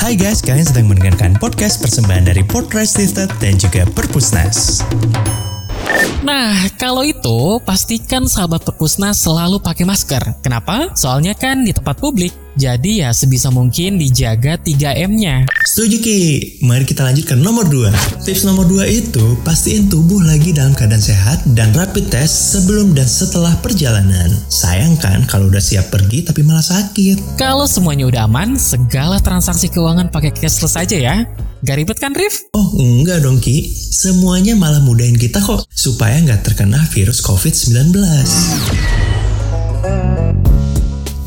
Hai guys, kalian sedang mendengarkan podcast persembahan dari Podcast Listed dan juga Perpusnas. Kalau itu pastikan sahabat perpusnas selalu pakai masker. Kenapa? Soalnya kan di tempat publik. Jadi ya sebisa mungkin dijaga 3M-nya. Setuju Ki, mari kita lanjut ke nomor 2. Tips nomor 2 itu pastiin tubuh lagi dalam keadaan sehat dan rapid test sebelum dan setelah perjalanan. Sayang kan kalau udah siap pergi tapi malah sakit. Kalau semuanya udah aman, segala transaksi keuangan pakai cashless aja ya. Gak ribet kan, Rif? Oh enggak dong Ki, semuanya malah mudahin kita kok supaya nggak terkena virus COVID-19.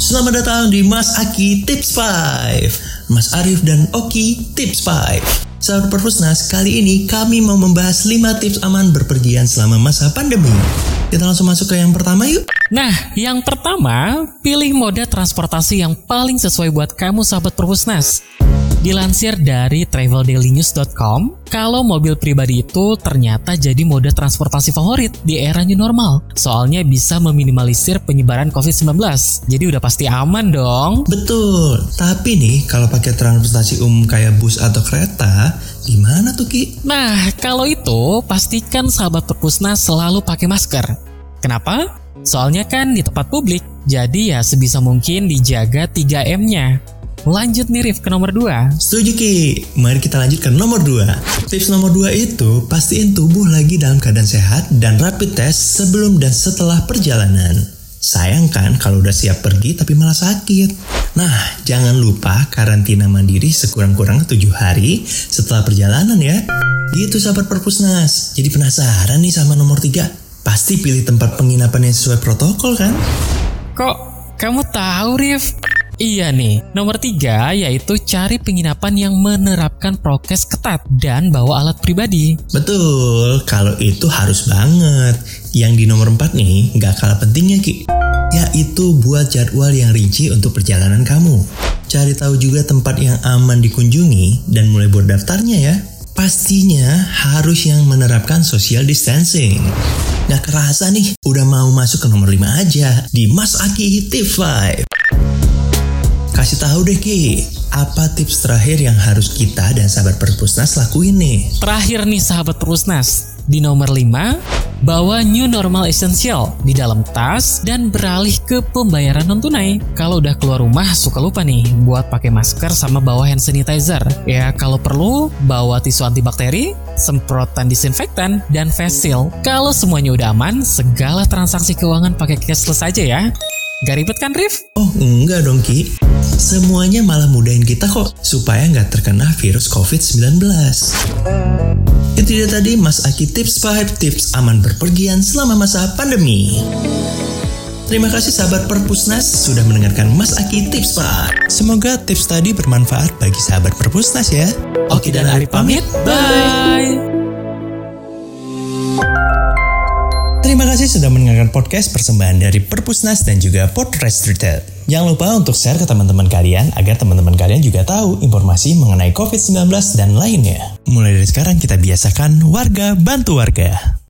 Selamat datang di Mas Aki Tips 5. Mas Arif dan Oki Tips 5. Sahabat Perpusnas, kali ini kami mau membahas 5 tips aman berpergian selama masa pandemi. Kita langsung masuk ke yang pertama yuk. Nah, yang pertama, pilih moda transportasi yang paling sesuai buat kamu sahabat Perpusnas. Dilansir dari traveldailynews.com, kalau mobil pribadi itu ternyata jadi mode transportasi favorit di era new normal. Soalnya bisa meminimalisir penyebaran COVID-19. Jadi udah pasti aman dong. Betul, tapi nih kalau pakai transportasi umum kayak bus atau kereta, gimana tuh Ki? Nah, kalau itu pastikan sahabat perpusnas selalu pakai masker. Kenapa? Soalnya kan di tempat publik, jadi ya sebisa mungkin dijaga 3M-nya. Lanjut nih Rif ke nomor 2 Setuju Ki, mari kita lanjut ke nomor 2 Tips nomor 2 itu pastiin tubuh lagi dalam keadaan sehat dan rapid test sebelum dan setelah perjalanan. Sayang kan kalau udah siap pergi tapi malah sakit. Nah, jangan lupa karantina mandiri sekurang-kurangnya 7 hari setelah perjalanan ya. Gitu sahabat perpusnas. Jadi penasaran nih sama nomor 3 Pasti pilih tempat penginapan yang sesuai protokol kan? Kok kamu tahu Rif? Iya nih, nomor tiga yaitu cari penginapan yang menerapkan prokes ketat dan bawa alat pribadi. Betul, kalau itu harus banget. Yang di nomor empat nih, nggak kalah pentingnya Ki. Yaitu buat jadwal yang rinci untuk perjalanan kamu. Cari tahu juga tempat yang aman dikunjungi dan mulai buat daftarnya ya. Pastinya harus yang menerapkan social distancing. Gak kerasa nih, udah mau masuk ke nomor 5 aja di Mas Aki Tip 5. Kasih tahu deh Ki, apa tips terakhir yang harus kita dan sahabat Perpusnas lakuin nih? Terakhir nih sahabat Perpusnas, di nomor 5, bawa new normal essential di dalam tas dan beralih ke pembayaran non tunai. Kalau udah keluar rumah suka lupa nih buat pakai masker sama bawa hand sanitizer. Ya kalau perlu bawa tisu antibakteri, semprotan disinfektan, dan face shield. Kalau semuanya udah aman, segala transaksi keuangan pakai cashless aja ya. Gak ribet kan, Rif? Oh, enggak dong, Ki. Semuanya malah mudahin kita kok, supaya nggak terkena virus COVID-19. Itu dia tadi Mas Aki Tips 5 Tips aman berpergian selama masa pandemi. Terima kasih sahabat Perpusnas sudah mendengarkan Mas Aki Tips 5. Semoga tips tadi bermanfaat bagi sahabat Perpusnas ya. Oke dan Ari pamit, bye! Terima kasih sudah mendengarkan podcast persembahan dari Perpusnas dan juga Podcast Retail. Jangan lupa untuk share ke teman-teman kalian agar teman-teman kalian juga tahu informasi mengenai COVID-19 dan lainnya. Mulai dari sekarang kita biasakan warga bantu warga.